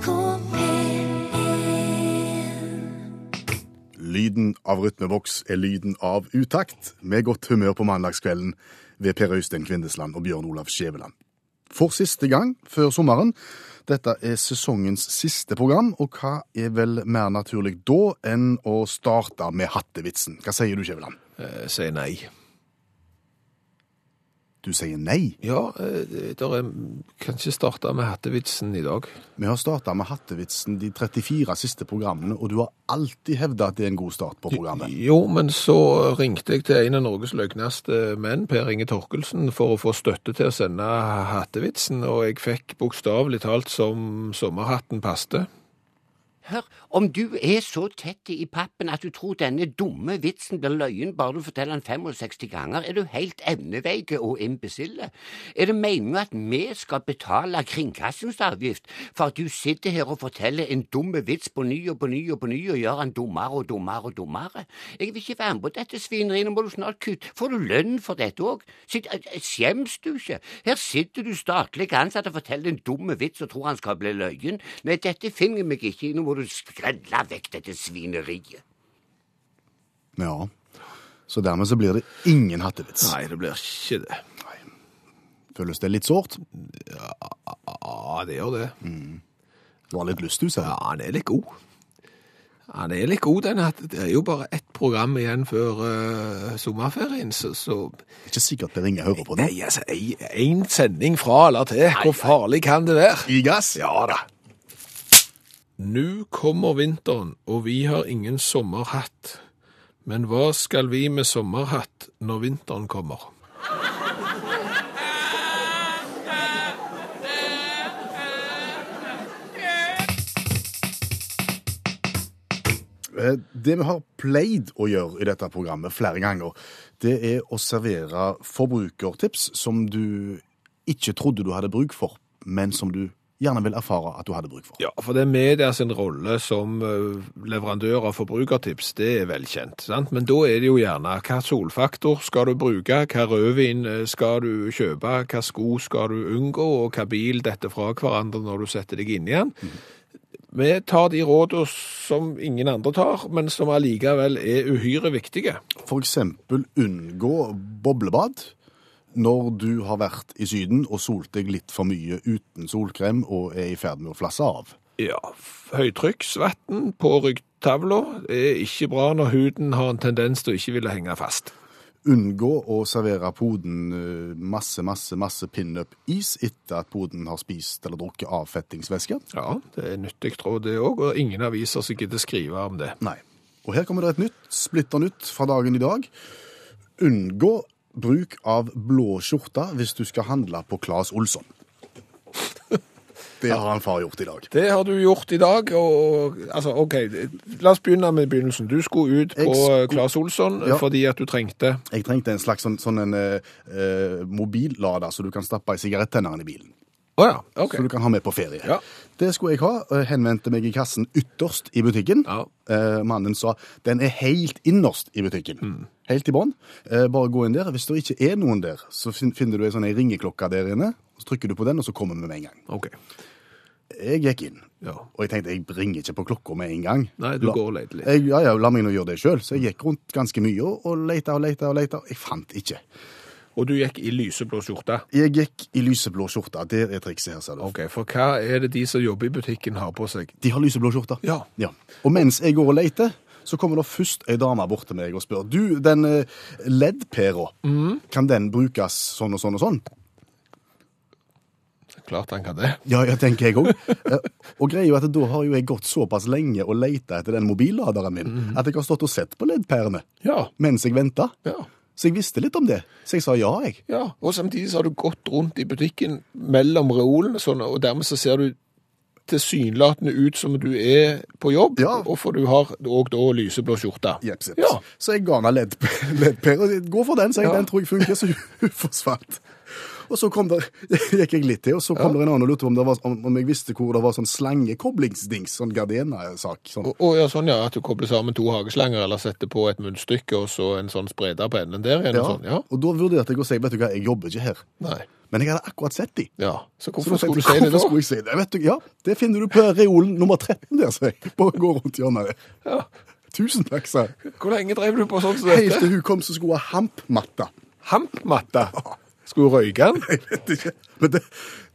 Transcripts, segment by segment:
NRK P1 Lyden av rytmeboks er lyden av utakt, med godt humør på mandagskvelden ved Per Øystein Kvindesland og Bjørn Olav Skjæveland. For siste gang før sommeren. Dette er sesongens siste program, og hva er vel mer naturlig da enn å starte med hattevitsen? Hva sier du, Skjæveland? Eh, sier nei. Du sier nei. Ja, eh, der er, kan ikke starte med hattevitsen i dag. Vi har starta med hattevitsen de 34 siste programmene, og du har alltid hevda at det er en god start på programmet. Jo, men så ringte jeg til en av Norges løgneste menn, Per Inge Torkelsen, for å få støtte til å sende hattevitsen, og jeg fikk bokstavelig talt som sommerhatten paste. Hør, om du er så tett i pappen at du tror denne dumme vitsen blir løyen bare du forteller den 65 ganger, er du helt evneveike og imbesille. Er det meningen at vi skal betale kringkastingsavgift for at du sitter her og forteller en dumme vits på ny og på ny og på ny og gjør den dummere og dummere og dummere? Jeg vil ikke være med på dette svineriet, nå må du snart kutte. Får du lønn for dette òg? Skjems du ikke? Her sitter du statlig ansatt og forteller en dumme vits og tror han skal bli løyen. Nei, dette finner vi ikke i, nå må du skrelle vekk dette svineriet. Ja, så dermed så blir det ingen hattevits. Nei, det blir ikke det. Føles det litt sårt? Ja, det gjør det. Du har litt lyst, du, ser Ja, han er litt god. Han er litt god, den. hatten. Det er jo bare ett program igjen før uh, sommerferien, så, så Det er ikke sikkert Per Inge hører på nå. Nei, altså, én sending fra eller til. Hvor farlig kan det være? I gass? Ja da. Nå kommer vinteren, og vi har ingen sommerhatt. Men hva skal vi med sommerhatt når vinteren kommer? Eh, Det vi har pleid å gjøre i dette programmet flere ganger, det er å servere forbrukertips som du ikke trodde du hadde bruk for, men som du gjerne vil erfare at du hadde bruk for. Ja, for det er media sin rolle som eh, leverandør av forbrukertips, det er velkjent. Sant? Men da er det jo gjerne hva solfaktor skal du bruke, hva rødvin eh, skal du kjøpe, hva sko skal du unngå, og hva bil dette fra hverandre når du setter deg inn igjen. Vi tar de rådene som ingen andre tar, men som allikevel er uhyre viktige. For eksempel unngå boblebad når du har vært i syden og solt deg litt for mye uten solkrem og er i ferd med å flasse av. Ja, høytrykksvann på ryggtavla er ikke bra når huden har en tendens til å ikke ville henge fast. Unngå å servere poden eh, masse, masse, masse pinup-is etter at poden har spist eller drukket avfettingsvæske. Ja, det er nyttig råd det òg, og ingen aviser som gidder skrive om det. Nei. Og her kommer det et nytt, splitter nytt fra dagen i dag. Unngå bruk av blå skjorte hvis du skal handle på Claes Olsson. Det har han far gjort i dag. Det har du gjort i dag, og altså, OK, la oss begynne med begynnelsen. Du skulle ut på skulle- Claes Olsson Ja. fordi at du trengte Jeg trengte en slags sånn, sånn en eh, mobillader så du kan stappe i sigarettenneren i bilen. Å ja, okay. Så du kan ha med på ferie. Ja. Det skulle jeg ha. Henvendte meg i kassen ytterst i butikken. Ja. Eh, mannen sa den er helt innerst i butikken. Mm. Helt i bånn. Eh, bare gå inn der. Hvis det ikke er noen der, så finner du en sånn ringeklokke der inne. Så trykker du på den, og så kommer vi med en gang. OK. Jeg gikk inn, Ja. og jeg tenkte jeg ringer ikke på klokka med en gang. Nei, du La- går og leter litt. Jeg, ja, ja, la meg nå gjøre det sjøl. Så jeg gikk rundt ganske mye og, og leita og leita og leita. Jeg fant ikke. Og du gikk i lyseblå skjorte. Jeg gikk i lyseblå skjorte. Der er trikset her, ser du. OK, for hva er det de som jobber i butikken har på seg? De har lyseblå skjorte. Ja. Ja. Og mens jeg går og leter, så kommer det først ei dame bort til meg og spør Du, den eh, leddpæra, Mm. kan den brukes sånn og sånn og sånn? Klart han kan det. Ja, jeg tenker jeg òg. og greia er at da har jo jeg gått såpass lenge og leita etter den mobilladeren min Mm. at jeg har stått og sett på leddpærene Ja. mens jeg venta. Ja. Så jeg visste litt om det. Så jeg sa ja, jeg. Ja, og samtidig så har du gått rundt i butikken mellom reolene, sånn, og dermed så ser du tilsynelatende ut som du er på jobb, Ja. og for du har òg da lyseblå skjorte. Jeps, jeps. Ja. Så jeg ga henne ledd- leddpære. Gå for den, sa jeg. Ja. Den tror jeg funker, så hun forsvant. Og så kom der, gikk jeg litt til, og så kom det en annen og lurte på om, det var, om, jeg visste hvor det var sånn slangekoblingsdings, sånn Gardena-sak. Sånn. Og, ja, sånn ja, at du kobler sammen to hageslanger, eller setter på et munnstykke, og så en sånn spreder på enden der igjen, Ja. sånn, ja. Og da vurderte jeg å si, vet du hva, jeg jobber ikke her. Nei. Men jeg hadde akkurat sett de. Ja, så hvorfor så skulle du si det da? Skulle jeg si det? Vet du, ja, det finner du på reolen nummer 13 der, sier jeg. Bare gå rundt hjørnet. Ja. Tusen takk, sa jeg. Hvor lenge drev du på sånn som Helt til hun kom som skulle ha hampmatta. Hampmatta. Skulle røyke den? Jeg vet ikke. Men det,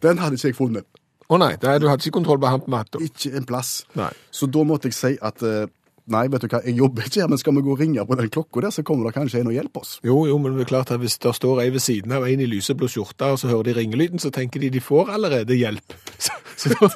den hadde ikke jeg funnet. Å nei, det, du hadde ikke kontroll på hampmatta. Ikke en plass. Nei. Så da måtte jeg si at eh, nei, vet du hva, jeg jobber ikke her, men skal vi gå og ringe på den klokka der, så kommer det kanskje en og hjelper oss. Jo, jo, men det er klart at hvis det står ei ved siden av en i lyseblå skjorte, og så hører de ringelyden, så tenker de de får allerede hjelp. Så, så, da,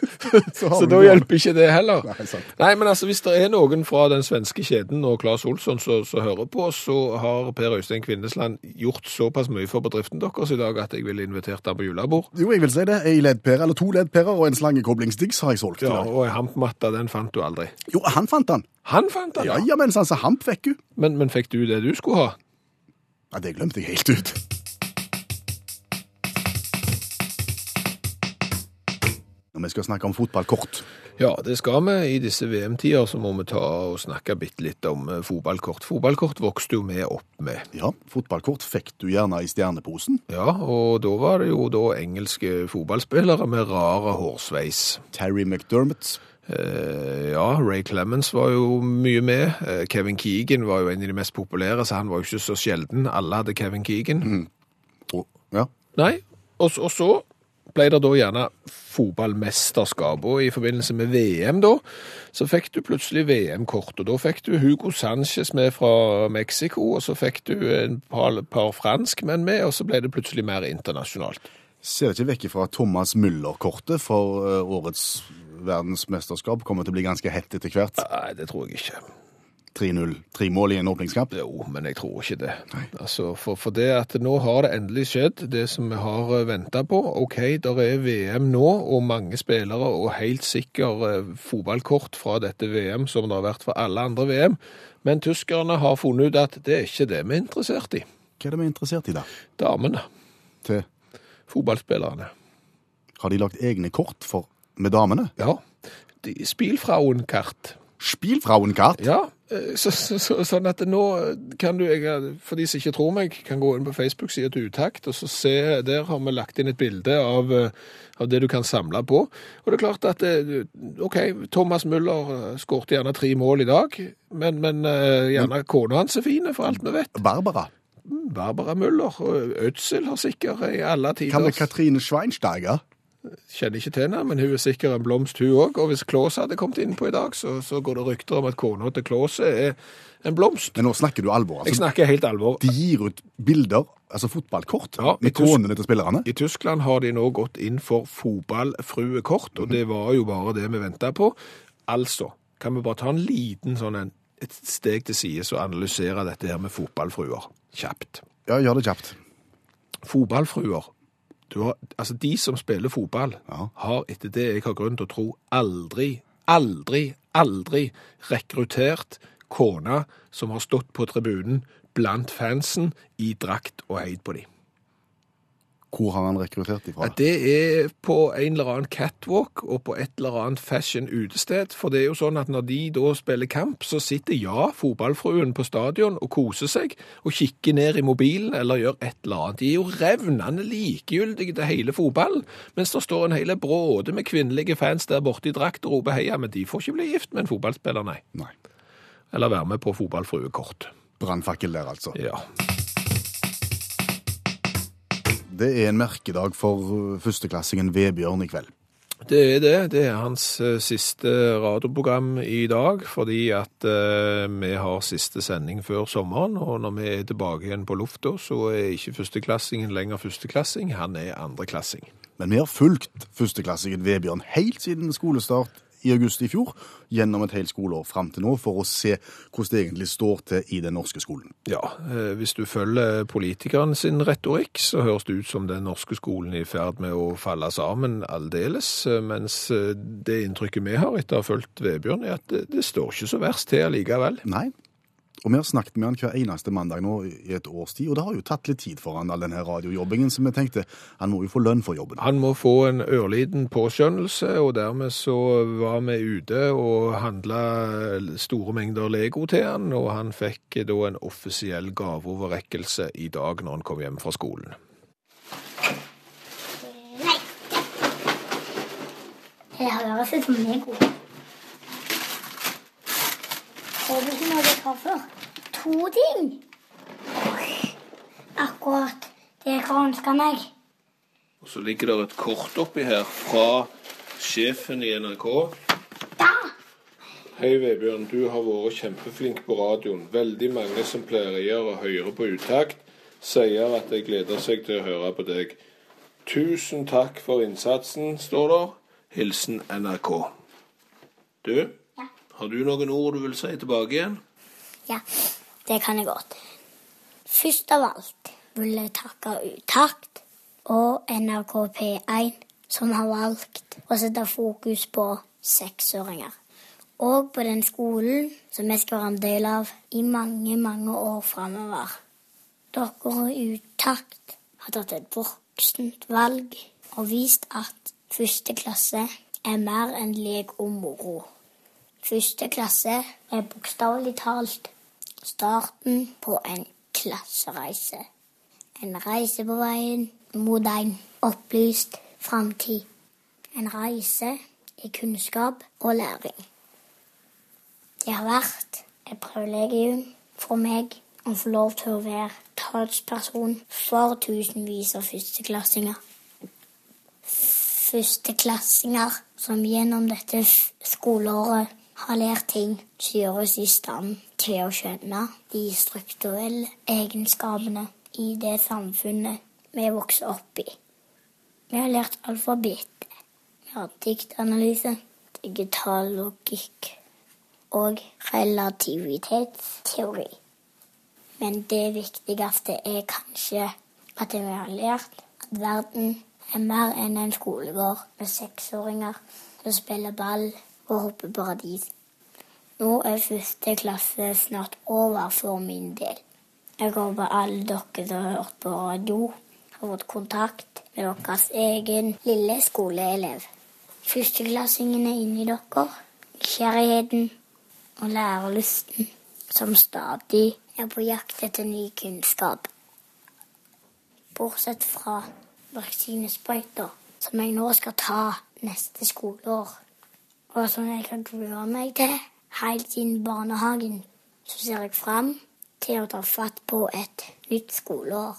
Så så da hjelper ikke det heller. Nei. Nei, men altså, hvis det er noen fra den svenske kjeden og Claes Olsson som hører på, så har Per Øystein Kvindesland gjort såpass mye for bedriften deres i dag at jeg ville invitert ham på julebord. Jo, jeg vil si det. Ei leddpære, eller to leddpærer og en slangekoblingsdings har jeg solgt. Ja, og ei hampmatte, den fant du aldri. Jo, han fant den. Han fant den, Ja, ja. mens men sa så hamp fikk hun. Men, men fikk du det du skulle ha? Ja, det glemte jeg helt ut. Når vi skal snakke om fotballkort. Ja, det skal vi. I disse VM-tider så må vi ta og snakke bitte litt om eh, fotballkort. Fotballkort vokste jo vi opp med. Ja, fotballkort fikk du gjerne i stjerneposen. Ja, og da var det jo da engelske fotballspillere med rare hårsveis. Terry McDermott. Eh, ja, Ray Clemens var jo mye med. Eh, Kevin Keegan var jo en av de mest populære, så han var jo ikke så sjelden. Alle hadde Kevin Keegan. Og, ja, Nei, og, og så ble det da gjerne fotballmesterskap, og i forbindelse med VM da, så fikk du plutselig VM-kort, og da fikk du Hugo Sanchez med fra Mexico, og så fikk du en par, par franskmenn med, og så ble det plutselig mer internasjonalt. ser ikke vekk fra Thomas Müller-kortet for eh, årets verdensmesterskap. Kommer til å bli ganske hett etter hvert. Nei, det tror jeg ikke. 3-0. Tre mål i en åpningskamp. Jo, men jeg tror ikke det. Altså, for, for det at nå har det endelig skjedd, det som vi har venta på. OK, der er VM nå, og mange spillere, og helt sikker eh, fotballkort fra dette VM, som det har vært for alle andre VM. Men tyskerne har funnet ut at det er ikke det vi er interessert i. Hva er det vi er interessert i, da? Damene, Til, fotballspillerne. har de lagt egne kort for, med damene? Ja. Spielfrauenkart? Ja, eh, så, så, så, sånn at nå kan du, jeg, for de som ikke tror meg, kan gå inn på Facebook-sida til Utakt, og så se, der har vi lagt inn et bilde av, eh, av det du kan samle på. Og det er klart at, eh, ok, Thomas Müller skårte gjerne tre mål i dag, men, men gjerne kona hans er fine, for alt vi vet. Barbara. Barbara Müller, Ødsel har sikkert i alle tider Kan det Katrine Schweinsteiger? Kjenner ikke til henne, men hun er sikkert en blomst hun også, og hvis Klåse hadde kommet inn på i dag, så, så går det rykter om at kona til Klåse er en blomst. Men nå snakker du alvor. Jeg Altså, snakker helt alvor. de gir ut bilder, altså fotballkort, Ja, med konene til spillerne. I Tyskland har de nå gått inn for fotballfruekort, og det var jo bare det vi venta på. Altså, kan vi bare ta en liten sånn en, et steg til side og analysere dette her med fotballfruer kjapt. Ja, gjør det kjapt. Fotballfruer. Du har, altså, de som spiller fotball, Ja. har etter det jeg har grunn til å tro, aldri, aldri, aldri rekruttert kona som har stått på tribunen blant fansen i drakt og heid på dem. Hvor har han rekruttert ifra? Ja, det er på en eller annen catwalk og på et eller annet fashion utested. For det er jo sånn at når de da spiller kamp, så sitter ja, fotballfruen på stadion og koser seg og kikker ned i mobilen eller gjør et eller annet. De er jo revnende likegyldige til hele fotballen, mens det står en hele bråde med kvinnelige fans der borte i drakt og roper heia, men de får ikke bli gift med en fotballspiller, nei. Nei. Eller være med på fotballfruekort. Brannfakkel der, altså. Ja. Det er en merkedag for førsteklassingen Vebjørn i kveld. Det er det. Det er hans eh, siste radioprogram i dag, fordi at eh, vi har siste sending før sommeren, og når vi er tilbake igjen på lufta, så er ikke førsteklassingen lenger førsteklassing, han er andreklassing. Men vi har fulgt førsteklassingen Vebjørn helt siden skolestart i august i fjor, gjennom et helt skoleår fram til nå, for å se hvordan det egentlig står til i den norske skolen. Ja, eh, hvis du følger politikeren sin retorikk, så høres det ut som den norske skolen er i ferd med å falle sammen aldeles, eh, mens eh, det inntrykket vi har etter å ha fulgt Vebjørn, er at det, det står ikke så verst til allikevel. Nei, Og vi har snakket med han hver eneste mandag nå i et års tid, og det har jo tatt litt tid for han all denne radiojobbingen, så vi tenkte han må jo få lønn for jobben. Han må få en ørliten påskjønnelse, og dermed så var vi ute og handla store mengder Lego til han, og han fikk da en offisiell gaveoverrekkelse i dag når han kom hjem fra skolen. Nei. Det høres ut som Lego. Ser du ikke noe har før? To ting. Akkurat det jeg har ønska meg. Og så ligger det et kort oppi her fra sjefen i NRK. Da! Hei, Vebjørn. Du har vært kjempeflink på radioen. Veldig mange som pleier å høre på utakt, sier at de gleder seg til å høre på deg. Tusen takk for innsatsen, står der. Hilsen NRK. Du. Har du noen ord du vil si tilbake igjen? Ja, det kan jeg godt. Først av alt vil jeg takke Utakt og NRK P1, som har valgt å sette fokus på seksåringer. Og på den skolen som jeg skal være en del av i mange, mange år framover. Dere i Utakt har tatt et voksent valg og vist at første klasse er mer enn lek og moro. Første klasse er bokstavelig talt starten på en klassereise. En reise på veien mot en opplyst framtid. En reise i kunnskap og læring. Det har vært et privilegium for meg å få lov til å være talsperson for tusenvis av førsteklassinger. Førsteklassinger som gjennom dette skoleåret har lært ting som gjør oss i stand til å skjønne de strukturelle egenskapene i det samfunnet vi vokser opp i. Vi har lært alfabetet. Vi har diktanalyse, digital logikk og relativitetsteori. Men det viktigste er kanskje at vi har lært at verden er mer enn en skolegård med seksåringer som spiller ball og hopper paradis. Nå er første klasse snart over for min del. Jeg håper alle dere som har hørt på radio, har fått kontakt med deres egen lille skoleelev. Førsteklassingene inni dere, nysgjerrigheten og lærelysten som stadig er på jakt etter ny kunnskap. Bortsett fra vaksinesprøyter, som jeg nå skal ta neste skoleår, og som jeg kan grue meg til helt siden barnehagen, så ser jeg fram til å ta fatt på et nytt skoleår.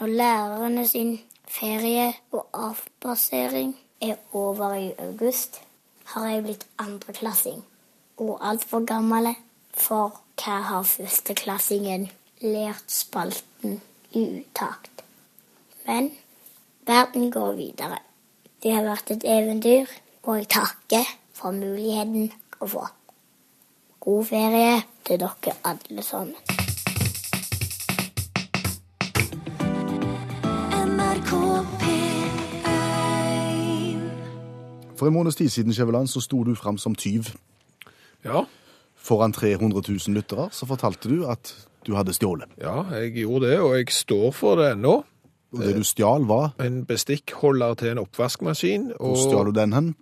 Når lærerne sin ferie og avbasering er over i august, har jeg blitt andreklassing og altfor gammel for hva har førsteklassingen lært spalten i utakt. Men verden går videre. Det har vært et eventyr, og jeg takke for muligheten å få. God ferie til dere alle sammen. For en måneds tid siden, Skjæveland, så sto du fram som tyv. Ja, Foran 300 000 lyttere så fortalte du at du hadde stjålet. ja, jeg gjorde det, og jeg står for det ennå. Og det du stjal var En bestikkholder til en oppvaskmaskin, Hvor stjal du den hen?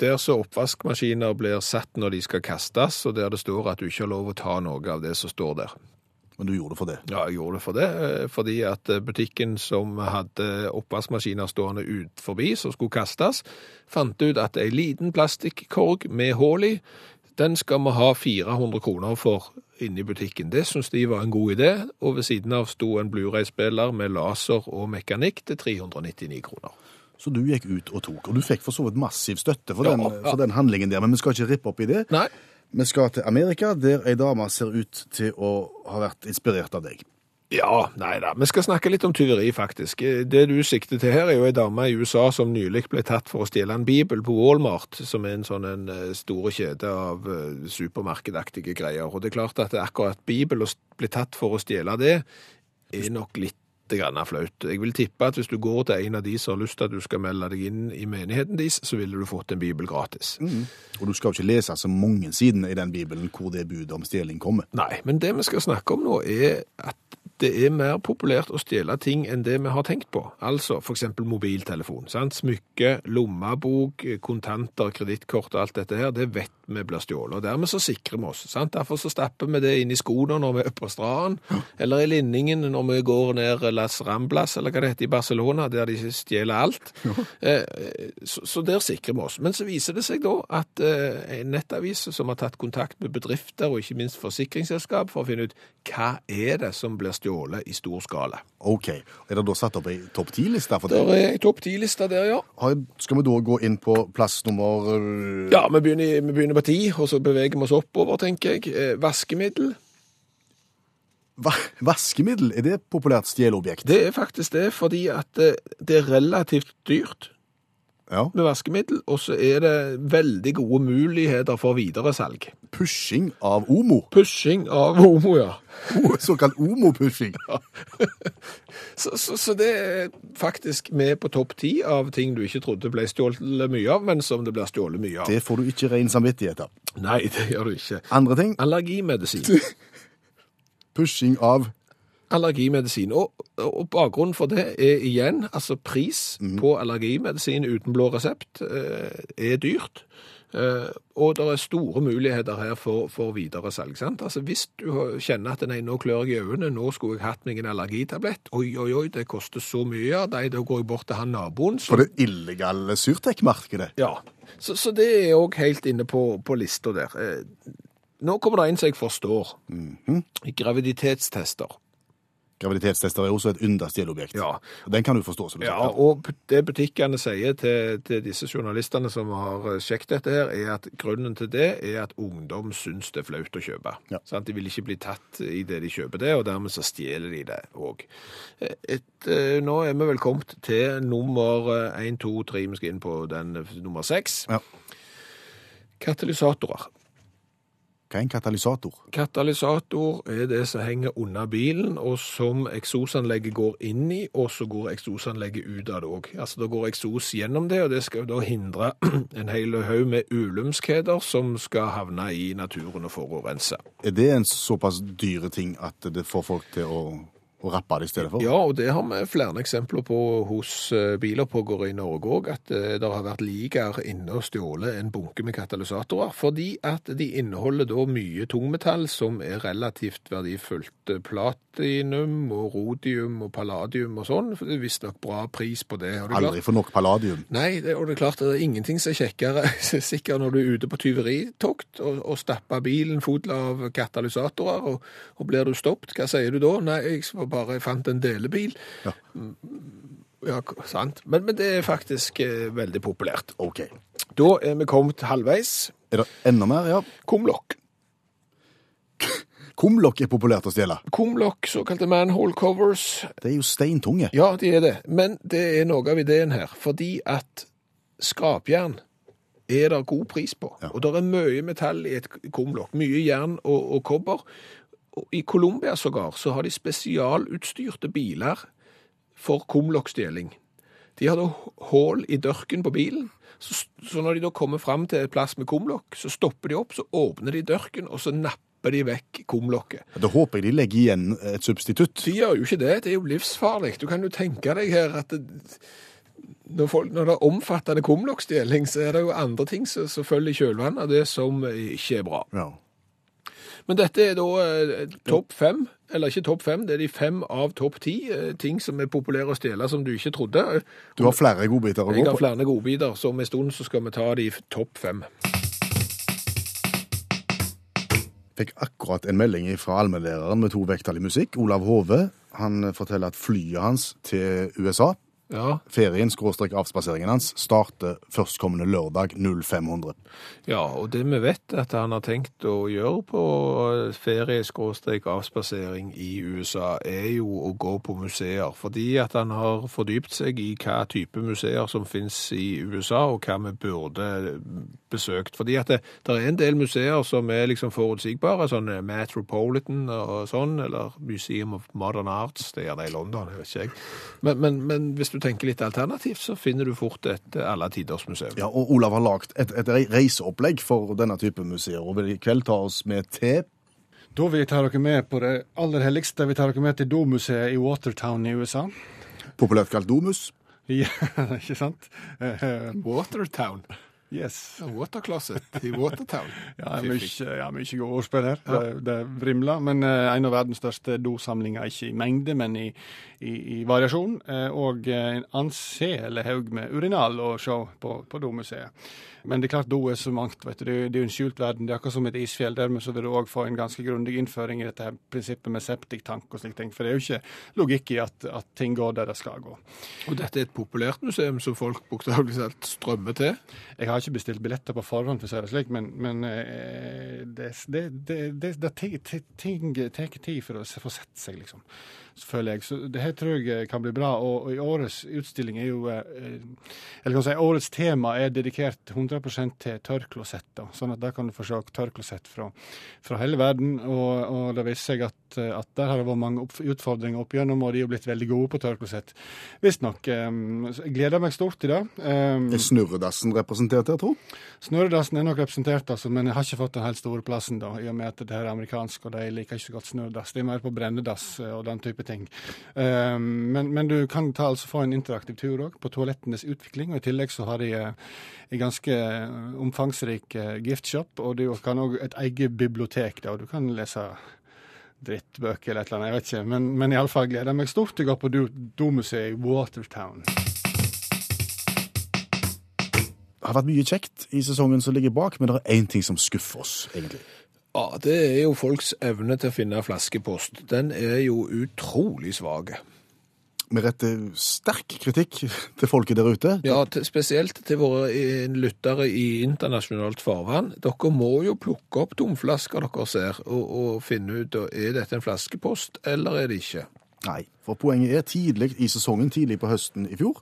der så oppvaskmaskiner blir satt når de skal kastes, og der det står at du ikke har lov å ta noe av det som står der. Men du gjorde det for det. Ja, jeg gjorde det for det, eh, fordi at eh, butikken som hadde oppvaskmaskiner stående ut forbi, som skulle kastes, fant ut at ei liten plastikkorg med hull i, den skal vi ha 400 kroner for inne i butikken. Det syntes de var en god idé, og ved siden av sto en Blu-ray-spiller med laser og mekanikk til 399 kroner. Så du gikk ut og tok. Og du fikk for så vidt massiv støtte for, Ja, den, ja. for den handlingen der, men vi skal ikke rippe opp i det. Nei, Vi skal til Amerika, der ei dame ser ut til å ha vært inspirert av deg. Ja, nei da. Vi skal snakke litt om tyveri, faktisk. Det du sikter til her, er jo ei dame i USA som nylig ble tatt for å stjele en bibel på Walmart, som er en sånn en eh, store kjede av eh, supermarkedaktige greier. Og det er klart at akkurat bibel å bli tatt for å stjele det, er nok litt grann flaut. Jeg vil tippe at hvis du går til en av de som har lyst til at du skal melde deg inn i menigheten deres, så ville du fått en bibel gratis. Og du skal jo ikke lese så mange sidene i den bibelen hvor det budet om stjeling kommer. Nei, men det vi skal snakke om nå er at det er mer populært å stjele ting enn det vi har tenkt på. Altså eksempel mobiltelefon, smykke, lommebok, kontanter, kredittkort og alt dette her, det vet vi blir stjålet. Og dermed så sikrer vi oss. Sant? Derfor så stapper vi det inn i skoene når vi er oppe på stranden, eller i linningen når vi går ned Las Ramblas, eller hva det heter i Barcelona, der de stjeler alt. Eh, Så, så der sikrer vi oss. Men så viser det seg da at eh, en nettavis som har tatt kontakt med bedrifter og ikke minst forsikringsselskap for å finne ut hva er det som blir stjålet i stor skala. Ok, er det da satt opp ei topp ti-liste for det? Der er ei topp ti-liste der, ja. Skal vi da gå inn på plass nummer øh, Ja, vi begynner, vi begynner på ti, og så beveger vi oss oppover, tenker jeg. Eh, Vaskemiddel. va Vaskemiddel, er det et populært stjelobjekt? Det er faktisk det, fordi at eh, det er relativt dyrt Ja. med vaskemiddel, og så er det veldig gode muligheter for videresalg. Pushing av Omo. Pushing av Omo, ja. Såkalt Omo-pushing. Så, så, så det er faktisk med på topp ti av ting du ikke trodde ble stjålet mye av, men som det blir stjålet mye av. Det får du ikke ren samvittighet av. Nei, det gjør du ikke. Andre ting, Allergimedisin. pushing av Allergimedisin. Og, og bakgrunnen for det er igjen, altså pris på allergimedisin uten blå resept eh, er dyrt. Eh, og det er store muligheter her for, for videresalg. sant? Altså Hvis du kjenner at nei, nå klør jeg i øynene, nå skulle jeg hatt meg en allergitablett, oi, oi, oi, det koster så mye, av nei, da går jeg bort til han naboen. på det illegale surtekmarkedet. Ja, så, så det er òg helt inne på, på lista der. Eh, Nå kommer det en som jeg forstår. Graviditetstester. Graviditetstester er også et ynda stjelobjekt. Ja. Den kan du forstå. som du Ja, sier. og det butikkene sier til, til disse journalistene som har eh, sjekket dette her, er at grunnen til det er at ungdom syns det er flaut å kjøpe. Ja. Sånn, De vil ikke bli tatt i det de kjøper det, og dermed så stjeler de det òg. Nå er vi vel kommet til nummer én, to, tre, vi skal inn på den eh, nummer seks. Ja. Katalysatorer. Hva er en katalysator? Katalysator er det som henger under bilen, og som eksosanlegget går inn i, og så går eksosanlegget ut av det òg. Altså, da går eksos gjennom det, og det skal da hindre en hel haug med ulumskheter som skal havne i naturen og forurense. Er det en såpass dyre ting at det får folk til å, å rappe det i stedet for? Ja, og det har vi flere eksempler på hos eh, bilopphoggere i Norge òg, at eh, det har vært liker inne og stjålet en bunke med katalysatorer, fordi at de inneholder da mye tungmetall som er relativt verdifullt. Eh, Platinum og rodium og palladium og sånn, for det er visstnok bra pris på det. Og det Aldri for nok palladium. Nei, det, og det er klart det er ingenting som er kjekkere sikkert når du er ute på tyveritokt og, og stapper bilen full av katalysatorer, og, og blir du stoppet, hva sier du da? Nei, jeg bare fant en delebil. Ja. Ja, sant. Men, men det er faktisk eh, veldig populært. OK. Da er vi kommet halvveis. Er det enda mer? Ja. Kumlokk. Kumlokk er populært å stjele. Kumlokk, såkalte manhole covers, Det er jo steintunge. Ja, de er det. Men det er noe av ideen her. Fordi at skrapjern er det god pris på. Ja. Og det er mye metall i et kumlokk. Mye jern og, og kobber. Og I Colombia sågar så har de spesialutstyrte biler for kumlokkstjeling. De har da hull i dørken på bilen. Så, så når de da kommer fram til et plass med kumlokk, så stopper de opp, så åpner de dørken, og så napper de vekk kumlokket. Da håper jeg de legger igjen et substitutt. De gjør jo ikke det. Det er jo livsfarlig. Du kan jo tenke deg her at det, når, folk, når det er omfattende kumlokkstjeling, så er det jo andre ting som som følger i kjølvannet av det som ikke er bra. Ja. Men dette er da eh, topp fem, eller ikke topp fem, det er de fem av topp ti eh, ting som er populære å stjele som du ikke trodde. Du har flere godbiter å gå på? Jeg har flere godbiter, så om en stund så skal vi ta de topp fem. Fikk akkurat en melding fra allmennlæreren med to vekttall i musikk, Olav Hove. Han forteller at flyet hans til USA Ja, Ferien, skråstrek avspaseringen hans, starter førstkommende lørdag 0500. ja, og det vi vet at han har tenkt å gjøre på ferie, skråstrek avspasering i USA, er jo å gå på museer. Fordi at han har fordypt seg i hva type museer som finnes i USA, og hva vi burde besøkt. Fordi at det, det er en del museer som er liksom forutsigbare, sånn Metropolitan og sånn, eller Museum of Modern Arts, det er gjerne i London, jeg vet ikke jeg. Men, men, men hvis du tenker litt alternativt, så finner du fort et alle tiders museum. Ja, og Olav har lagt et, et reiseopplegg for denne type museer, og vil i kveld ta oss med til Da vil jeg ta dere med på det aller helligste. Vi tar dere med til Domuseet i Watertown i USA. populært kalt Domus. Ja, ikke sant? Eh, eh, Watertown. yes. Watercloset i Watertown. Ja, mye, ja, mye gode ordspill her. Det, det vrimler. Men eh, en av verdens største dosamlinger, ikke i mengde, men i, i, i variasjon. Eh, og eh, en anselig haug med urinal å se på, på Domuseet. Men det er klart do er så mangt. vet du. Det er det er en skjult verden. Det er akkurat som et isfjell. Dermed så vil du òg få en ganske grundig innføring i dette her prinsippet med septiktank og slike ting. For det er jo ikke logikk i at, at ting går der det skal gå. Og dette er et populært museum som folk bokstavelig talt strømmer til. Jeg har ikke bestilt billetter på forhånd, for å si det slik, men, men eh, det, det, det, det, det tar tid for å få sett seg, liksom. Føler jeg. Så det her tror jeg kan bli bra. Og, og i årets utstilling er jo eh, Eller kan si, årets tema er dedikert 100% til tørrklosett. da. Sånn at der kan du få se tørrklosett fra, fra hele verden. Og, og det viser seg at, eh, at der har det vært mange opp, utfordringer opp gjennom, og de er blitt veldig gode på tørrklosett. Visstnok. Um, jeg gleder meg stort i det. Um, Er Snurredassen representert her, tro? Snurredassen er nok representert, altså, men jeg har ikke fått den helt store plassen, da, i og med at det her er amerikansk, og de liker ikke så godt snurredass. De er mer på brennedass eh, og den type ting. Um, men, men du kan ta, altså, få en interaktiv tur òg, på toalettenes utvikling, og i tillegg så har de eh, en ganske eh, omfangsrik eh, giftshop, og du kan òg et eget bibliotek, og du kan lese drittbøker eller et eller annet, jeg vet ikke, men, men iallfall gleder jeg meg stort til å gå på Do- Domuseet i Watertown. Det har vært mye kjekt i sesongen som ligger bak, men det er én ting som skuffer oss, egentlig. Ja, det er jo folks evne til å finne flaskepost. Den er jo utrolig svak. Vi retter sterk kritikk til folket der ute. Ja, til, spesielt til våre eh, lyttere i internasjonalt farvann. Dere må jo plukke opp tomflasker dere ser, og, og finne ut om dette er en flaskepost, eller er det ikke. Nei, for poenget er tidlig i sesongen, tidlig på høsten i fjor,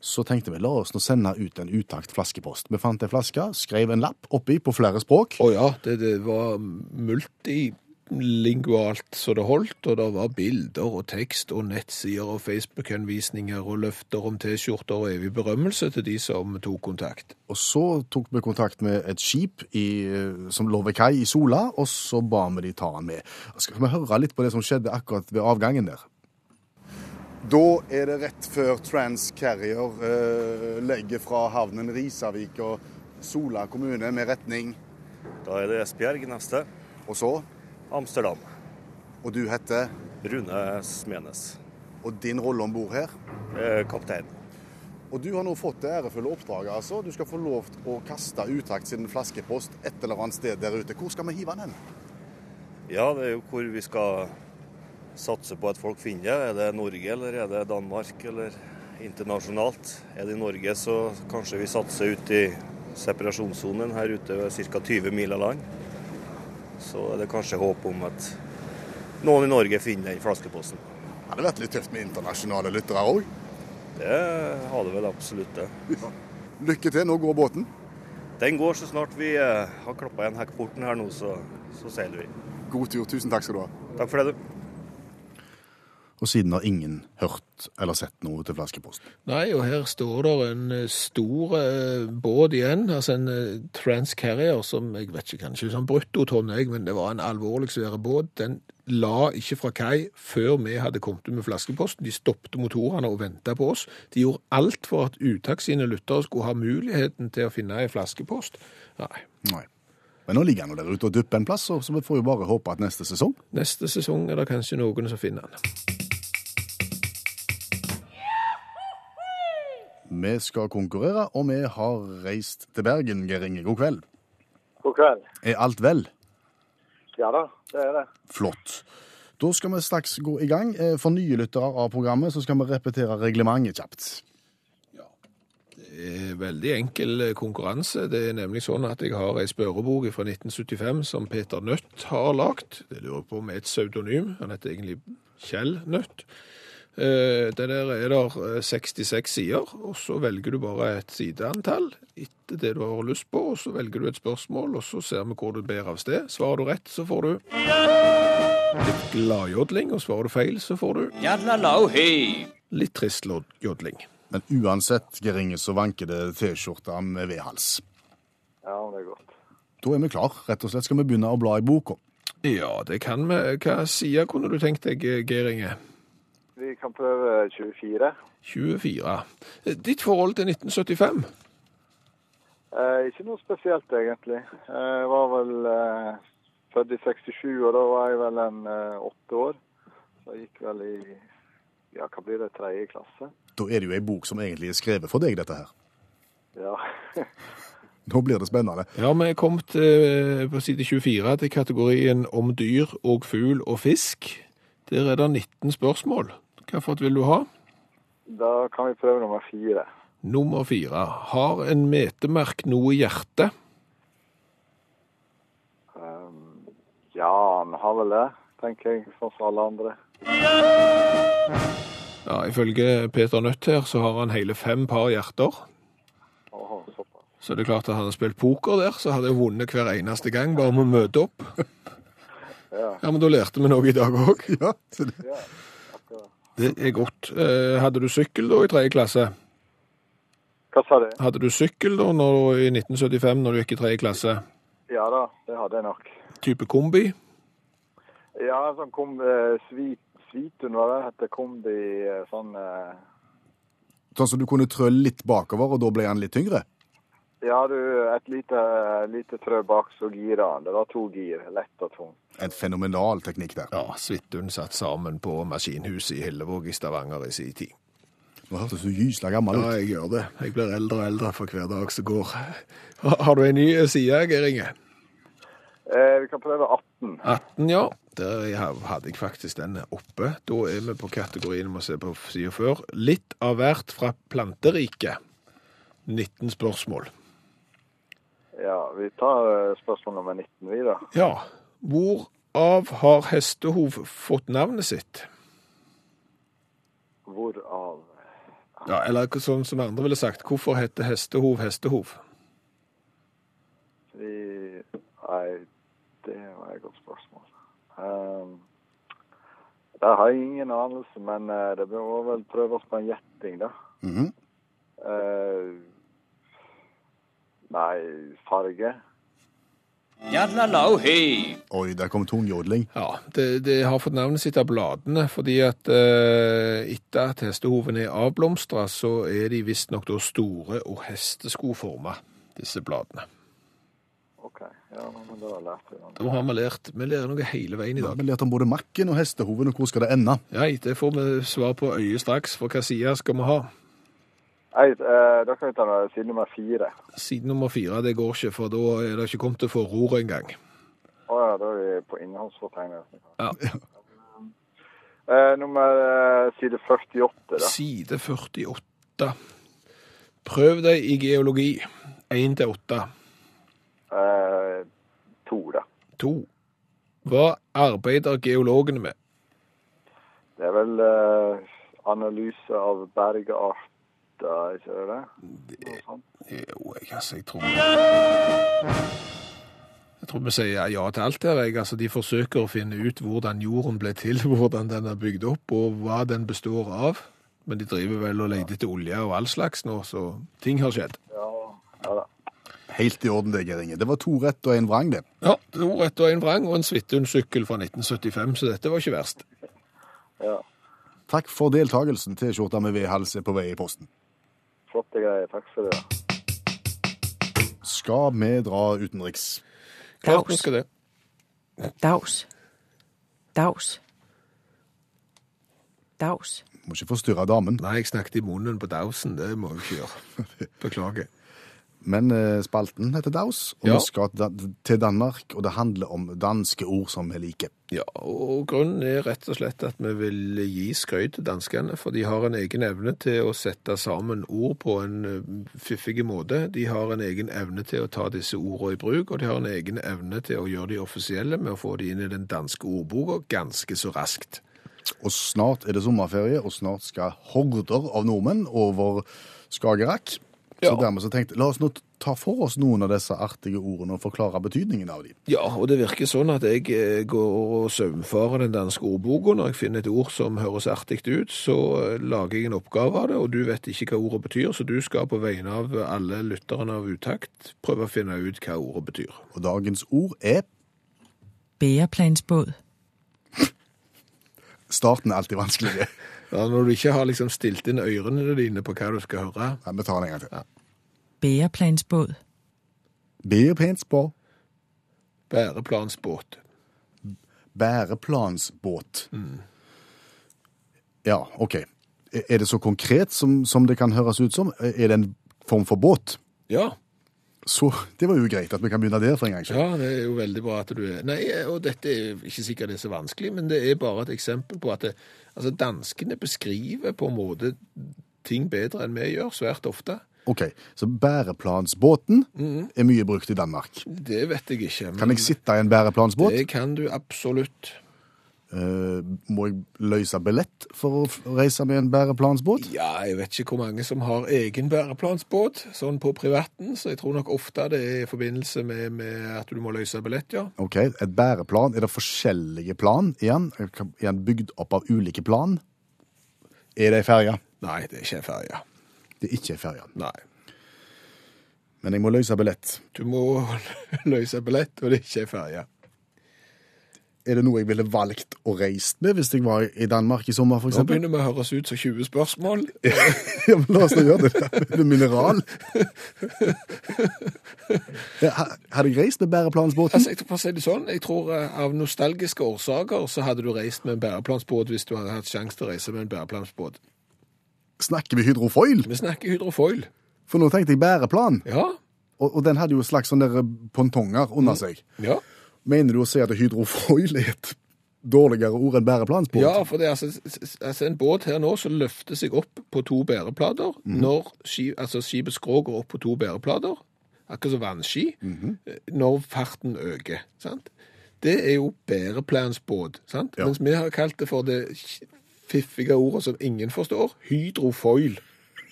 så tenkte vi la oss nå sende ut en utakt flaskepost. Vi fant en flaske, skrev en lapp oppi på flere språk. Å ja, det, det var multilingualt så det holdt, og det var bilder og tekst og nettsider og Facebook-henvisninger og løfter om T-skjorter og evig berømmelse til de som tok kontakt. Og så tok vi kontakt med et skip i, som lå ved kai i Sola, og så ba vi de ta han med. Skal vi høre litt på det som skjedde akkurat ved avgangen der? Da er det rett før Transcarrier eh, legger fra havnen Risavik og Sola kommune med retning. Da er det Esbjerg neste. Og så, Amsterdam. og du heter, Rune Smenes. og din rolle om bord her. Eh, Kaptein. Og du har nå fått det ærefulle oppdraget, altså. Du skal få lov til å kaste utakt sin flaskepost et eller annet sted der ute. Hvor skal vi hive den hen? Ja, det er jo hvor vi skal satse på at folk finner det. Er det Norge, eller er det Danmark, eller internasjonalt? Er det i Norge, så kanskje vi satser ut i separasjonssonen her ute ved ca. 20 mil av land. Så er det kanskje håp om at noen i Norge finner den flaskeposten. Det hadde vært litt tøft med internasjonale lyttere òg. Det hadde vel absolutt, det. Lykke til, nå går båten. Den går så snart vi eh, har klappa igjen hekkporten her nå, så, så seiler vi. God tur. Tusen takk skal du ha. Takk for det, du. Og siden har ingen hørt eller sett noe til flaskepost. Nei, og her står det en eh, stor eh, båt igjen, altså en eh, Transcarrier som jeg vet ikke, kanskje sånn bruttotonn, men det var en alvorlig svær båt. Den la ikke fra kai før vi hadde kommet med flaskeposten. De stoppte motorene og venta på oss. De gjorde alt for at Utak sine lyttere skulle ha muligheten til å finne ei flaskepost. Nei. Nei. Men nå ligger han der ute og dupper en plass, så vi får jo bare håpe at neste sesong Neste sesong er det kanskje noen som finner den. Vi skal konkurrere, og vi har reist til Bergen, Geir Inge. God kveld. God kveld. Er alt vel? Ja da, det er det. Flott. Da skal vi straks gå i gang. Eh, For nye lyttere av programmet så skal vi repetere reglementet kjapt. Det er veldig enkel eh, konkurranse. Det er nemlig sånn at jeg har ei spørrebok fra 1975 som Peter Nødt har lagd. Det lurer på om et pseudonym. Han heter egentlig Kjell Nødt. Eh, Det der er der eh, 66 sider, og så velger du bare et sideantall etter det du har lyst på, og så velger du et spørsmål, og så ser vi hvor det bærer av sted. Svarer du rett, så får du litt gladjodling, og svarer du feil, så får du litt trist jodling. Men uansett, Geir Inge, så vanker det T-skjorta med V-hals. Ja, det er godt. Da er vi klar. Rett og slett skal vi begynne å bla i boka. Ja, det kan vi. Hva side kunne du tenkt deg, Geir Inge? Vi kan prøve 24. 24. Ditt forhold til 1975? Eh, ikke noe spesielt, egentlig. Eh, Jeg var vel eh, født i 67, og da var jeg vel en eh, åtte år. Så jeg gikk vel i ja, hva blir det, tredje klasse. Da er det jo ei bok som egentlig er skrevet for deg, dette her. Ja. Nå blir det spennende. Ja, vi er kommet eh, på side 24 til kategorien om dyr og fugl og fisk. Der er det 19 spørsmål. Hvilket vil du ha? Da kan vi prøve nummer fire. Nummer fire. Har en metemerk noe hjerte? Um, ja, han har vel det, tenker jeg, sånn som alle andre. Ja, Ifølge Peter Nødt her, så har han hele fem par hjerter. Såpass. Så det er klart at han har spilt poker der, så hadde jeg vunnet hver eneste gang, bare med å møte opp. Ja. Ja, men da lærte vi noe i dag òg. Ja, så det, Ja. Det er godt. Eh, Hadde du sykkel da i tredje klasse? Hva sa du? Hadde du sykkel da når, i 1975 når du gikk i tredje klasse? Ja da, det hadde jeg nok. Type kombi? Ja, sånn kom eh, svit, Svitun, hva det heter, kombi, eh, sånn eh, sånn som du kunne trø litt bakover, og da ble han litt tyngre? Ja, du, et lite, lite trø bak, så girer han. Det var to gir, lett og tungt. En fenomenal teknikk der. Ja, Svithun satt sammen på maskinhuset i Hillevåg i Stavanger i sin tid. Nå hørtes du gysla gammel Ja, jeg gjør det. Jeg blir eldre og eldre for hver dag som går. Har du en ny side, Geir Inge? Eh, vi kan prøve 18. 18, ja. Der hadde jeg faktisk den oppe. Da er vi på kategorien, må se på siden før. Litt av hvert fra planteriket. 19 spørsmål. Ja, vi tar eh, spørsmål nummer 19 da. Ja. Hvorav har hestehov fått navnet sitt? Hvorav Ja, eller sånn som andre ville sagt, hvorfor heter hestehov hestehov? vi Nei, det var et godt spørsmål. Um, det har jeg ingen anelse, men eh, det må vel prøve oss på en gjetting, da. Mhm. Eh, nei, farge. Oi, der kom tung jodling. Ja, det, det har fått navnet sitt av bladene, fordi at eh, etter at hestehovene er avblomstra, så er de visstnok da store og hesteskoforma, disse bladene. OK. Ja, men da har vi det. Da har vi lært Vi lærer noe hele veien i Ja, dag. vi lærte om både makken og hestehoven, og hvor skal det ende? Ja, det får vi svar på øyet straks. For hva side skal vi ha? Nei, eh, da kan vi ta side nummer fire. Side nummer fire, det går ikke, for da er det ikke kommet til å få ror engang. Å ja, da er vi på innholdsfortegnelsen. Ja. Eh, nummer eh, side 48, da. Side 48. Prøv deg i geologi. 1 til 8. Eh, to, da. 2. Hva arbeider geologene med? Det er vel eh, analyse av bergarter, ikke det det? Jo, jeg, altså, jeg tror Jeg tror vi sier ja til alt her. Altså, de forsøker å finne ut hvordan jorden ble til, hvordan den er bygd opp, og hva den består av. Men de driver vel og leter etter olje og all slags nå, så ting har skjedd. Ja, ja da. Helt i orden, det, Geir Inge. Det var to rett og en vrang, det. Ja, to rett og en vrang, og en Svithun-sykkel fra 1975, så dette var ikke verst. Ja. Takk for deltakelsen. T-skjorta med V-hals er på vei i posten. Flotte greier. Takk for det. Skal vi dra utenriks? Klart vi skal det. Daus. Daus. Daus. Må ikke forstyrre damen. Nei, jeg snakket i munnen på dausen, det må jeg ikke gjøre. Beklager. Men eh, spalten heter Daus, og Ja. vi skal til Danmark, og det handler om danske ord som vi liker. Ja, og grunnen er rett og slett at vi vil gi skryt til danskene, for de har en egen evne til å sette sammen ord på en eh, fiffig måte. De har en egen evne til å ta disse ordene i bruk, og de har en egen evne til å gjøre de offisielle med å få de inn i den danske ordboka ganske så raskt. Og snart er det sommerferie, og snart skal horder av nordmenn over Skagerrak. Så dermed så tenkte la oss nå ta for oss noen av disse artige ordene og forklare betydningen av dem. Ja, og det virker sånn at jeg eh, går og saumfarer den danske ordboka. Når jeg finner et ord som høres artig ut, så eh, lager jeg en oppgave av det, og du vet ikke hva ordet betyr, så du skal på vegne av alle lytterne av Utakt prøve å finne ut hva ordet betyr. Og dagens ord er Bæreplansbåd. Starten er alltid vanskelig. Ja, når du ikke har liksom stilt inn ørene dine på hva du skal høre. Ja, vi tar den en gang til. Ja. Bæreplansbåt. Bæreplansbåt. Bæreplansbåt. Bæreplansbåt. Mm. Ja, OK. Er er det så konkret som, som det kan høres ut som? Er det en form for båt? Ja, Så det var jo greit at vi kan begynne der for en gangs skyld. ja, det er jo veldig bra at du er Nei, og dette er ikke sikkert det er så vanskelig, men det er bare et eksempel på at det, altså, danskene beskriver på en måte ting bedre enn vi gjør, svært ofte. OK, så bæreplansbåten er mye brukt i Danmark. Det vet jeg ikke. Men Kan jeg sitte i en bæreplansbåt? Det kan du absolutt. Eh, må jeg løse billett for å reise med en bæreplansbåt? Ja, jeg vet ikke hvor mange som har egen bæreplansbåt, sånn på privaten, så jeg tror nok ofte det er i forbindelse med, med at du må løse billett, ja. OK, et bæreplan. Er det forskjellige plan igjen? Er den bygd opp av ulike plan? Er det ei ferge? Nei, det er ikke ei ferge. Det er ikke ei ferge. Nei. Men jeg må løse billett. Du må løse billett, og det er ikke ei ferge. Er det noe jeg ville valgt å reist med hvis jeg var i Danmark i sommer, for Nå begynner vi å høres ut som 20 spørsmål. Ja, men la oss nå gjøre det. Er det mineral? Hadde jeg reist med bæreplansbåten? Altså, jeg, for å si det sånn, jeg tror eh, av nostalgiske årsaker så hadde du reist med en bæreplansbåt hvis du hadde hatt sjanse til å reise med en bæreplansbåt. Snakker vi hydrofoil? Vi snakker hydrofoil. For nå tenkte jeg bæreplan, Ja, og, og den hadde jo slags sånne pontonger under seg. ja. Mener du å si at hydrofoil er et dårligere ord enn bæreplansbåt? Ja, for det er altså, altså en båt her nå som løfter seg opp på to bæreplater, når ski, altså skipets skrå går opp på to bæreplater, akkurat som vannski, eh, når farten øker, sant? Det er jo bæreplansbåt, sant? Ja. Mens vi har kalt det for det fiffige ordet som ingen forstår, hydrofoil.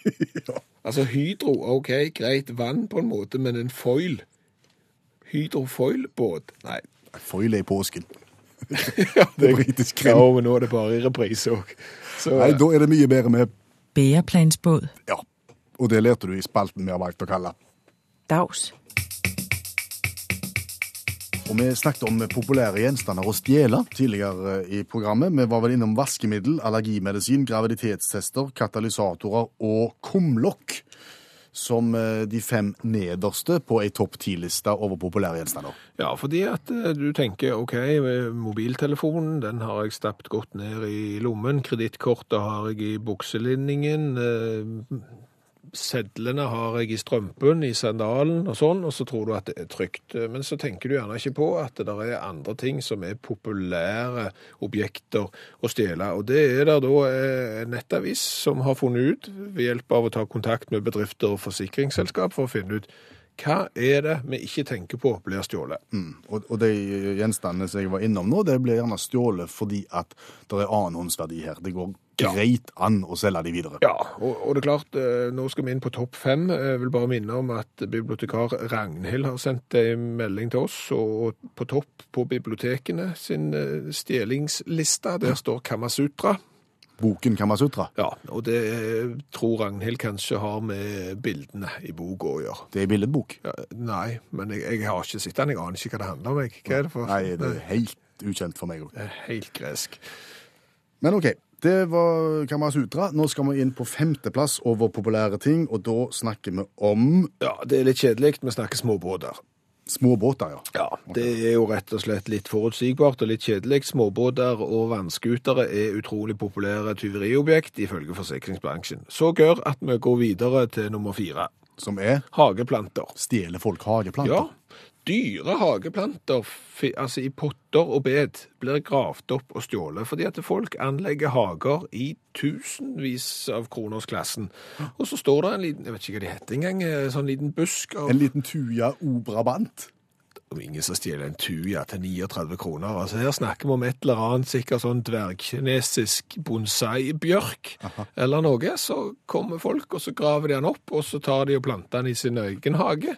Altså hydro, ok, greit, vann på en måte, men en foil. Hydrofoilbåt? Nei. Foil er i påsken. Ja, Det er britisk Ja, krim. men nå er det bare i reprise òg. Nei, da er det mye bedre med Bæreplansbåd. Ja. Og det lærte du i spalten vi har valgt å kalle. Daus. Og vi snakket om populære gjenstander å stjele tidligere i programmet. Vi var vel innom vaskemiddel, allergimedisin, graviditetstester, katalysatorer og kumlokk. Som eh, de fem nederste på ei topp ti-liste over populære gjenstander. Ja, fordi at eh, du tenker, ok, mobiltelefonen, den har jeg stappet godt ned i lommen, kredittkortet har jeg i bukselinningen, eh, sedlene har jeg i strømpen, i sandalen og sånn, og så tror du at det er trygt. Men så tenker du gjerne ikke på at det er andre ting som er populære objekter å stjele, og det er der da eh, en nettavis som har funnet ut, ved hjelp av å ta kontakt med bedrifter og forsikringsselskap, for å finne ut hva er det vi ikke tenker på blir stjålet? Mm. Og, og de gjenstandene som jeg var innom nå, det blir gjerne stjålet fordi at det er annenhåndsverdi her. Det går Ja. greit an å selge de videre. Ja, og, og det er klart, eh, nå skal vi inn på topp fem. Jeg vil bare minne om at bibliotekar Ragnhild har sendt en melding til oss, og på topp på bibliotekene sin eh, stjelingsliste, der står Kamasutra. Boken Kamasutra, Ja, og det tror Ragnhild kanskje har med bildene i boka å gjøre. det er billedbok. Ja, nei, men jeg, jeg har ikke sett den, jeg aner ikke hva det handler om. Jeg. Hva er det for? Nei, det er helt ukjent for meg òg. Helt gresk. Men OK. Det var Kamasutra. Nå skal vi inn på femteplass over populære ting, og da snakker vi om Ja, det er litt kjedelig. Vi snakker småbåter. Småbåter, ja. Ja, det er jo rett og slett litt forutsigbart og litt kjedelig. Småbåter og vannskutere er utrolig populære tyveriobjekt ifølge forsikringsbransjen. Så gør at vi går videre til nummer fire. Som er Hageplanter. stjeler folk hageplanter. Ja. Dyre hageplanter altså i potter og bed blir gravd opp og stjålet fordi at folk anlegger hager i tusenvis av kronersklassen. Og så står det en liten, jeg vet ikke hva de heter engang, sånn liten busk av En liten tuja obrabant. Om ingen som stjeler en tuja til 39 kroner. Altså Her snakker vi om et eller annet sikkert sånn dvergkinesisk bonsai-bjørk eller noe. Så kommer folk, og så graver de den opp, og så tar de og planter den i sin egen hage.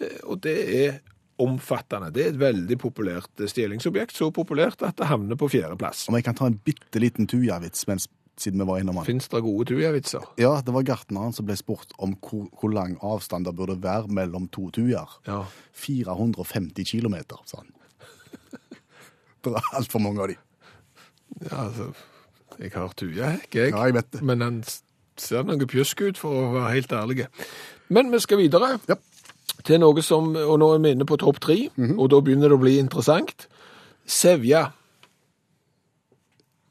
Eh, Og det er omfattende. Det er et veldig populært eh, stjelingsobjekt. Så populært at det havner på fjerdeplass. Om jeg kan ta en bitte liten tujavits mens, siden vi var innom den. Fins det gode tujavitser? Ja, det var gartneren som ble spurt om hvor, hvor lang avstand det burde være mellom to tujaer. Ja. 450 kilometer, sa han. Det er altfor mange av de. ja altså, jeg har tujahekk, jeg. Ja, jeg vet det. Men han ser noe pjusk ut, for å være helt ærlig. Men vi skal videre Ja. Til noe som Og nå er vi inne på topp tre, Mhm. og da begynner det å bli interessant. Sevja.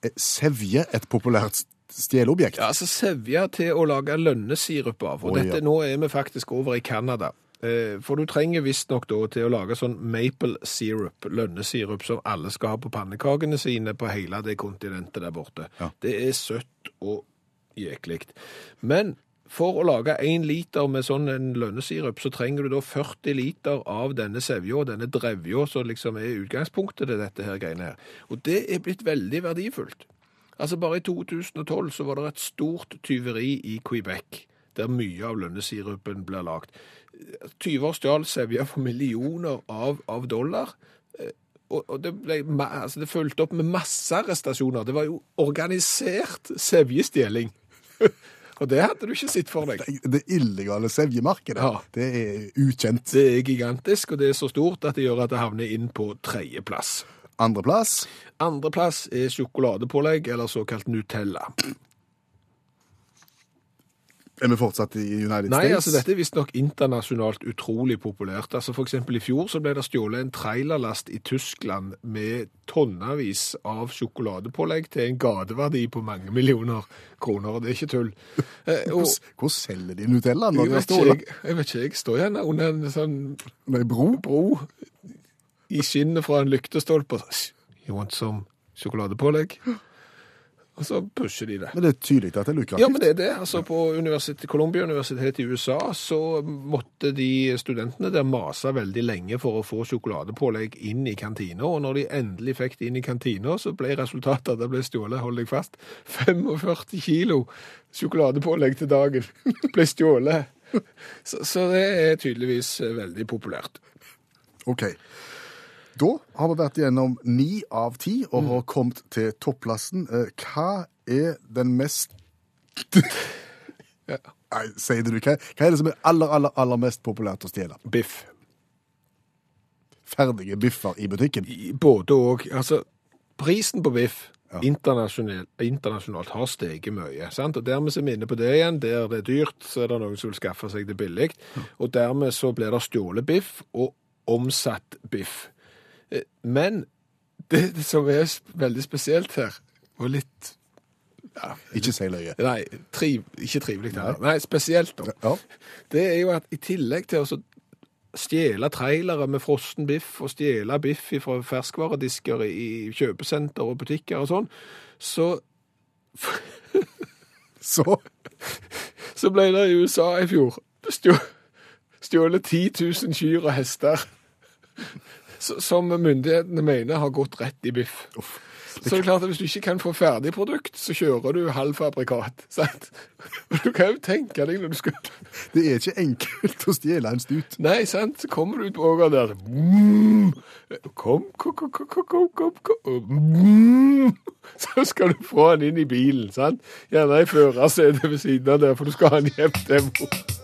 Er Sevje et populært stjeleobjekt? Ja, altså sevja til å lage lønnesirup av. Og oh, dette, ja. nå er vi faktisk over i Canada. Eh, For du trenger visstnok da til å lage sånn maple syrup, lønnesirup, som alle skal ha på pannekakene sine på hele det kontinentet der borte. Ja. Det er søtt og jeklikt. Men for å lage én liter med sånn en lønnesirup, så trenger du da 40 liter av denne sevja, denne drevja, som liksom er utgangspunktet til dette her greiene her. Og det er blitt veldig verdifullt. Altså Bare i 2012 så var det et stort tyveri i Quebec, der mye av lønnesirupen blir lagd. Tyver stjal sevja for millioner av, av dollar. eh, Og, det, altså det fulgte opp med masse arrestasjoner. Det var jo organisert sevjestjeling. og det hadde du ikke sett for deg. Det illegale sevjemarkedet, Ja. det er ukjent. Det er gigantisk, og det er så stort at det gjør at det havner inn på tredjeplass. Andreplass, Andreplass er sjokoladepålegg, eller såkalt Nutella. Er vi fortsatt i United Nei, States? altså dette er visstnok internasjonalt utrolig populært. Altså For eksempel i fjor så ble det stjålet en trailerlast i Tyskland med tonnevis av sjokoladepålegg til en gateverdi på mange millioner kroner, det er ikke tull. Eh, og, Hvor, selger de Nutella når de har stålet? jeg, vet ikke, jeg står igjen under en sånn Nei, bro? bro i skinnet fra en lyktestolpe. You want some sjokoladepålegg? Og så pusher de det. Men det er tydelig at det er lukrativt. Ja, men det er det. Altså, på universitet, Columbia universitet i USA så måtte de studentene der mase veldig lenge for å få sjokoladepålegg inn i kantina, og når de endelig fikk det inn i kantina, så ble resultatet at det ble stjålet, hold deg fast, 45 kilo sjokoladepålegg til dagen ble stjålet. Så, så det er tydeligvis veldig populært. Ok. Da har vi vært gjennom ni av ti og Mm. har kommet til topplassen. Eh, Hva er den mest Ja. Nei, sier du. Hva, hva er det som er aller, aller, aller mest populært å stjele? Biff. Ferdige biffer i butikken? Både og. Altså, prisen på biff Ja. internasjonalt, internasjonalt har steget mye. Sant? Og dermed er vi inne på det igjen. Der det er dyrt, så er det noen som vil skaffe seg det billig. Og dermed så blir det stjålet biff og omsatt biff. Eh, Men det, det som er veldig spesielt her, og litt Ikke si løye. Nei, triv, ikke trivelig Nei. Nei, spesielt da. Ja. Det er jo at i tillegg til å stjele trailere med frossen biff og stjele biff fra ferskvaredisker i kjøpesenter og butikker og sånn, så, Så så ble det i USA i fjor stjålet 10 000 kyr og hester som myndighetene mener har gått rett i biff. Uff. Så det er klart at Hvis du ikke kan få ferdig produkt, så kjører du halvfabrikat. Sant? Du kan jo tenke deg når du skal Det er ikke enkelt å stjele en stut. Nei, sant. Så kommer du ut på ågeren der. Mm, kom, kom, kom, kom, kom, kom, mm, Så skal du få han inn i bilen. sant? Gjerne i førersetet ved siden av der, for du skal ha han hjem til mor.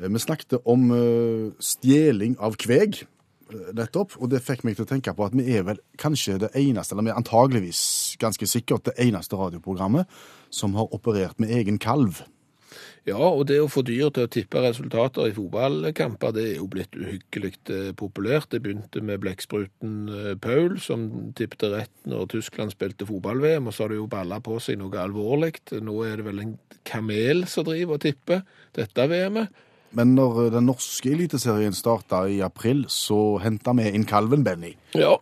Eh, Vi snakket om eh, stjeling av kveg eh, nettopp, og det fikk meg til å tenke på at vi er vel kanskje det eneste, eller vi er antageligvis ganske sikkert det eneste radioprogrammet som har operert med egen kalv. Ja, og det å få dyr til å tippe resultater i fotballkamper, det er jo blitt uhyggelig populært. Det begynte med blekkspruten Paul, som tippte rett når Tyskland spilte fotball-VM, og så har det jo balla på seg noe alvorlig. Nå er det vel en kamel som driver og tipper dette VM-et. Men når den norske eliteserien starta i april, så henta vi inn kalven Benny. Ja,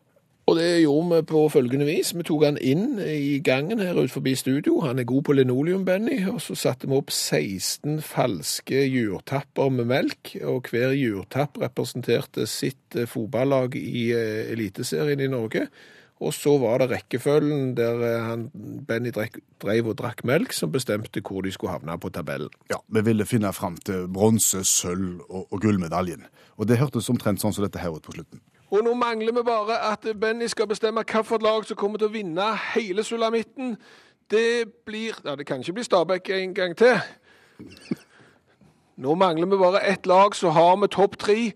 og det gjorde vi på følgende vis. Vi tok han inn i gangen her ut forbi studio. Han er god på linoleum, Benny. Og så satte vi opp 16 falske jurtapper med melk. Og hver jurtapp representerte sitt eh, fotballag i eh, Eliteserien i Norge. Og så var det rekkefølgen der eh, han, Benny drek, drev og drakk melk, som bestemte hvor de skulle havne på tabellen. Ja, Vi ville finne fram til bronse, sølv og, og gullmedaljen. Og det hørtes omtrent sånn som dette her ut på slutten. Og nå mangler vi bare at Benny skal bestemme hvilket lag som kommer til å vinne hele sulamitten. Det blir Ja, det kan ikke bli Stabæk en gang til. Nå mangler vi bare ett lag, så har vi topp tre.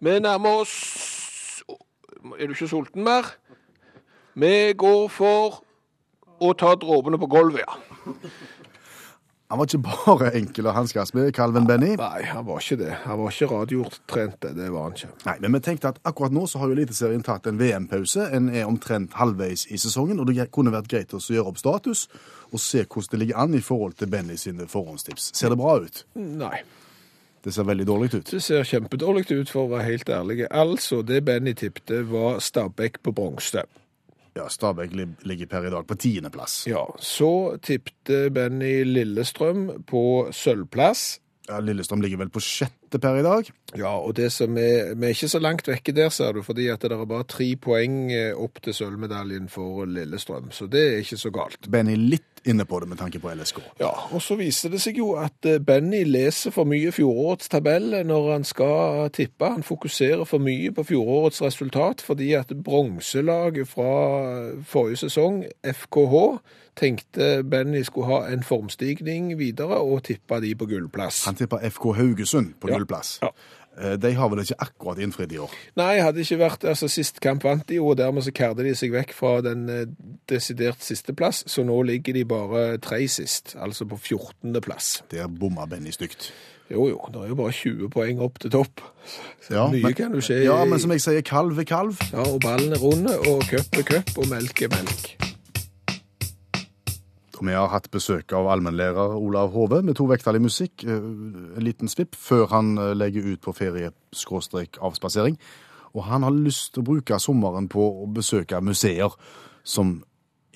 Vi nærmer oss Er du ikke sulten mer? Vi går for å ta dråpene på gulvet, ja. Han var ikke bare enkel å hanskes med, kalven Benny. Nei, han var ikke det. Han var ikke radiotrent, det. Det var han ikke. Nei, men vi tenkte at akkurat nå så har jo Eliteserien tatt en VM-pause. En er omtrent halvveis i sesongen, og det kunne vært greit å gjøre opp status og se hvordan det ligger an i forhold til Benny sine forhåndstips. Ser det bra ut? Nei. Det ser veldig dårlig ut. Det ser kjempedårlig ut, for å være helt ærlig. Altså, det Benny tippte, var Stabæk på bronse. Ja, Stabæk ligger per i dag på tiendeplass. Ja, så tippte Benny Lillestrøm på sølvplass. Ja, Lillestrøm ligger vel på sjette per i dag. Ja, og det som er, vi er ikke så langt vekke der, ser du, fordi at det er bare tre poeng eh, opp til sølvmedaljen for Lillestrøm, så det er ikke så galt. Benny litt inne på det med tanke på LSK. Ja, og så viser det seg jo at eh, Benny leser for mye fjorårets tabell når han skal tippe. Han fokuserer for mye på fjorårets resultat, fordi at bronselaget fra forrige sesong, FKH, tenkte Benny skulle ha en formstigning videre og tippa de på gullplass. Han tippa FK Haugesund på Ja. Gullplass. Ja. Eh, De har vel ikke akkurat innfridd i år. Nei, hadde ikke vært altså Sist kamp vant de, og dermed så kærde de seg vekk fra den desidert desidert sisteplass, så nå ligger de bare tre sist, altså på 14. plass. Der bomma Benny stygt. Jo, jo, det er jo bare 20 poeng opp til topp. Så Ja, mye men- kan jo skje. Ja, men som jeg sier, kalv er kalv. Ja, og ballen er runde, og cup er cup, og melk er melk. Og vi har hatt besøk av allmennlærer Olav Hove med to vekttall musikk. eh, En liten svipp før han eh, legger ut på ferie-avspasering. Og han har lyst til å bruke sommeren på å besøke museer som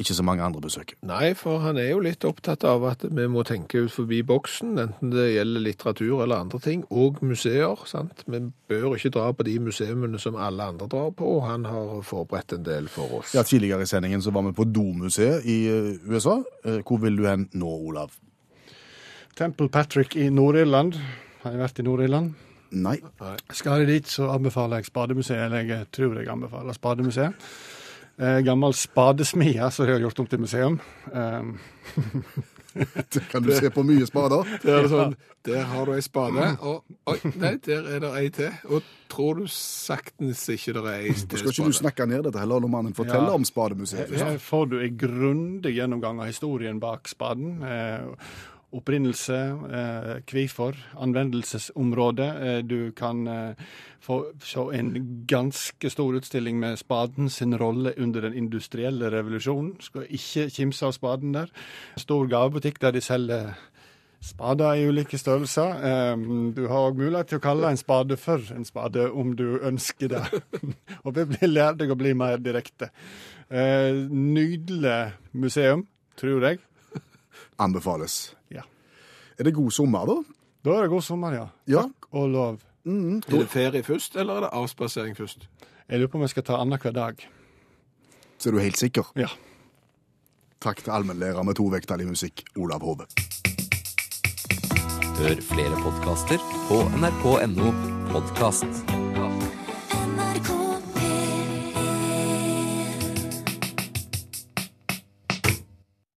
ikke så mange andre besøker. Nei, for han er jo litt opptatt av at vi må tenke ut forbi boksen, enten det gjelder litteratur eller andre ting, og museer. sant? Vi bør ikke dra på de museumene som alle andre drar på, og han har forberedt en del for oss. Ja, Tidligere i sendingen så var vi på Domuseet i eh, USA. Eh, Hvor vil du hen nå, Olav? Temple Patrick i Nord-Irland. Har jeg vært i Nord-Irland? Nei. Skal jeg dit, så anbefaler jeg Spademuseet. Eller jeg tror jeg anbefaler Spademuseet. Eh, gammel spadesmie som jeg har gjort om til museum. Eh, Kan du se på mye spader? Der er sånn, der har du ei spade, og oi, nei, der er det ei til. Og tror du saktens ikke det er ei spade? skal ikke du snakke ned dette, heller når mannen forteller Ja. om Spademuseet. Her får du en grundig gjennomgang av historien bak spaden. Eh, opprinnelse, eh, hvorfor, anvendelsesområde. Eh, du kan eh, få se en ganske stor utstilling med spaden sin rolle under den industrielle revolusjonen. Skal ikke kimse av spaden der. Stor gavebutikk der de selger spader i ulike størrelser. Eh, du har òg mulighet til å kalle en spade for en spade, om du ønsker det. Og vi lærer deg å bli mer direkte. Eh, nydelig museum, tror jeg. Anbefales. Ja. Er det god sommer, da? Da er det god sommer, ja. Ja. Takk og lov. Er det ferie først, eller er det avspasering først? Jeg lurer på om jeg skal ta annenhver dag. Så er du helt sikker? Ja. Takk til allmennlærer med tovektig i musikk, Olav Hove. Hør flere podkaster på nrk.no podkast.